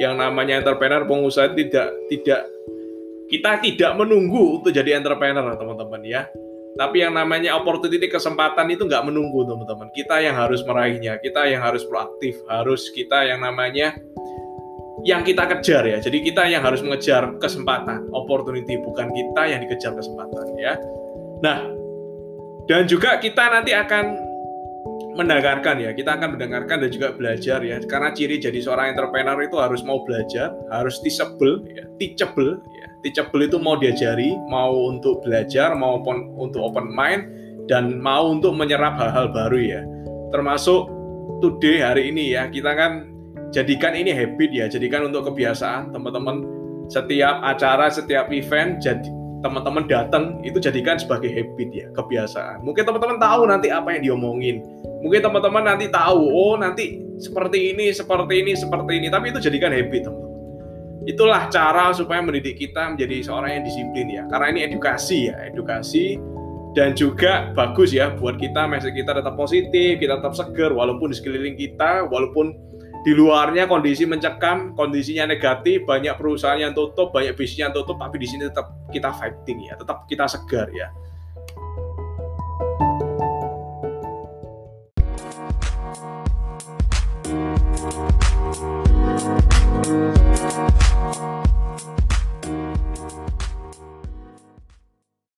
yang namanya entrepreneur pengusaha tidak tidak kita tidak menunggu untuk jadi entrepreneur teman-teman ya. Tapi yang namanya opportunity kesempatan itu nggak menunggu teman-teman. Kita yang harus meraihnya kita yang harus proaktif harus kita yang namanya yang kita kejar ya. Jadi kita yang harus mengejar kesempatan opportunity bukan kita yang dikejar kesempatan ya. Nah dan juga kita nanti akan mendengarkan ya. Kita akan mendengarkan dan juga belajar ya. Karena ciri jadi seorang entrepreneur itu harus mau belajar harus teachable ya teachable ya. Teachable itu mau diajari mau untuk belajar maupun untuk open mind dan mau untuk menyerap hal-hal baru ya. Termasuk today hari ini ya. Kita kan jadikan ini habit ya. Jadikan untuk kebiasaan teman-teman. Setiap acara setiap event jadi teman-teman datang itu jadikan sebagai habit ya kebiasaan. Mungkin teman-teman tahu nanti apa yang diomongin. Mungkin teman-teman nanti tahu oh nanti seperti ini seperti ini seperti ini. Tapi itu jadikan habit teman-teman. Itulah cara supaya mendidik kita menjadi seorang yang disiplin ya. Karena ini edukasi ya edukasi. Dan juga bagus ya buat kita mindset kita tetap positif kita tetap seger walaupun di sekeliling kita walaupun di luarnya kondisi mencekam, kondisinya negatif, banyak perusahaan yang tutup, banyak bisnis yang tutup, tapi di sini tetap kita fighting ya, tetap kita segar ya.